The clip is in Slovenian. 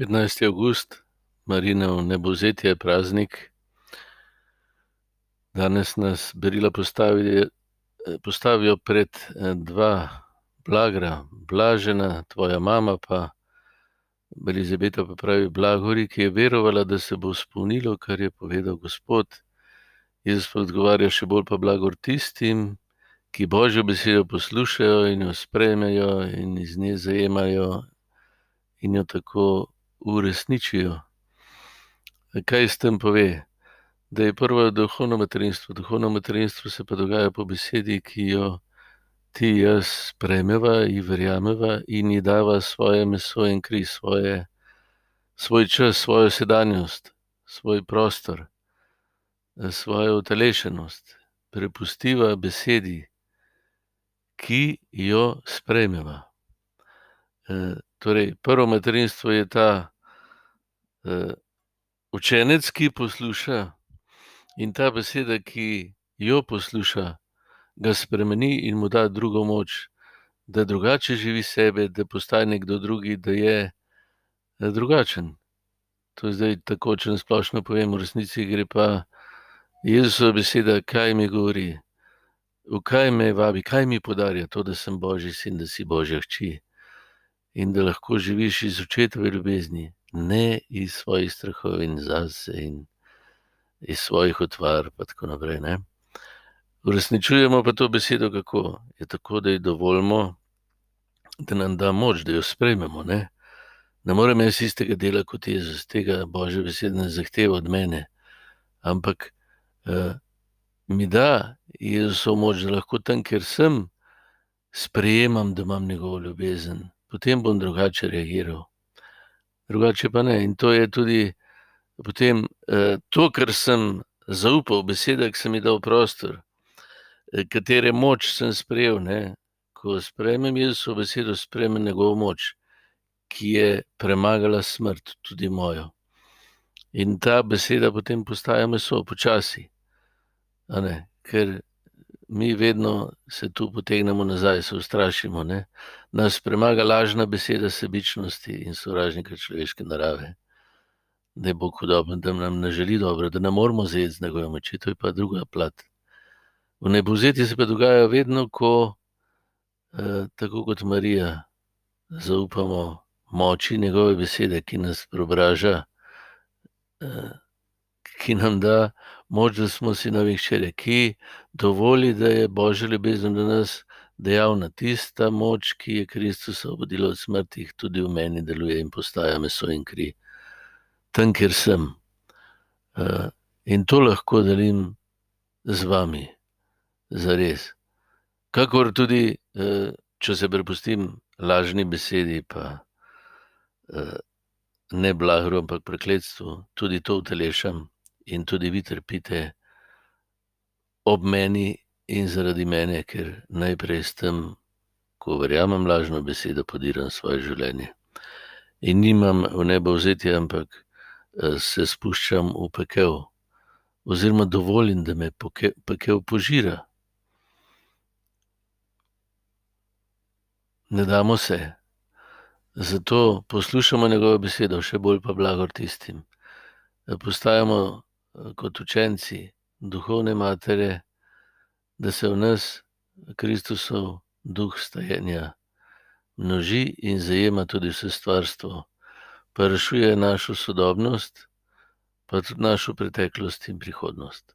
15. august, Marinov nebozetje praznik. Danes nas berila postavijo, postavijo pred dva blagra, blažena tvoja mama, pa Elizabeta pa pravi: Blagori, ki je verovala, da se bo spomnilo, kar je povedal Gospod. Jezus pa odgovarja: Še bolj pa blagor tistim, ki Božjo besedo poslušajo in jo sprejmejo in iz nje zajemajo in jo tako uresničijo. Kaj s tem pove? Da je prvo duhovno materinstvo. Duhovno materinstvo se pa dogaja po besedi, ki jo ti jaz sprejmeva in verjameva in ji dava svoje meso in kri, svoje, svoj čas, svojo sedanjost, svoj prostor, svojo utelešenost. Prepustiva besedi, ki jo sprejmeva. Torej, prvo materinstvo je ta učenec, ki posluša, in ta beseda, ki jo posluša, ga spremeni in mu da drugo moč, da drugače živi sebe, da postane nekdo drugi, da je drugačen. To je zdaj tako, če na splošno povem, v resnici gre pa Jezusova beseda, kaj mi govori, v kaj me vabi, kaj mi podarja to, da sem Božji sin, da si Božja hči in da lahko živiš iz očetove ljubezni, ne iz svojih strahov in zase in iz svojih utvar, pa tako naprej. Ne? Uresničujemo pa to besedo kako? Je tako, da ji dovolimo, da nam da moč, da jo sprejmemo. Ne, ne morem jaz istega dela kot Jezus, tega Božje besede ne zahteva od mene, ampak uh, mi da Jezusovo moč, da lahko tam, kjer sem, sprejemam, da imam njegovo ljubezen, potem bom drugače reagiral. Drugače pa ne. In to je tudi potem uh, to, kar sem zaupal, beseda, ki sem ji dal prostor, katere moč sem sprejel. Ne? Ko sprejmem Jezusovo besedo, sprejmem njegovo moč, ki je premagala smrt, tudi mojo. In ta beseda potem postaja meso, počasi. Ker mi vedno se tu potegnemo nazaj, se ustrašimo. Ne? Nas premaga lažna beseda sebičnosti in sovražnika človeške narave. Da je Bog hudoben, da nam ne želi dobro, da ne moramo zjeti z njegove moči, to je pa druga plat. V nebozeti se pa dogaja vedno, ko, eh, tako kot Marija, zaupamo moči njegove besede, ki nas preobraža, eh, ki nam da moč, da smo sinovi hčere, ki dovoli, da je Božja ljubezen do nas dejavna. Tista moč, ki je Kristus obudila od smrti, tudi v meni deluje in postaja meso in kri. Tam, kjer sem. In to lahko delim z vami, za res. Kakor tudi, če se prepustim lažni besedi, pa ne blagru, ampak prekletstvu, tudi to utelešam in tudi vi trpite ob meni in zaradi mene, ker najprej s tem, ko verjamem lažno besedo, podiram svoje življenje. In nimam v nebo vzeti, ampak se spuščam v pekel, oziroma dovolim, da me pekel požira. Ne damo se. Zato poslušamo njegovo besedo, še bolj pa blagor tistim. Postajamo kot učenci duhovne matere, da se v nas Kristusov duh stajenja množi in zajema tudi vse stvarstvo, pa rešuje našo sodobnost, pa tudi našo preteklost in prihodnost.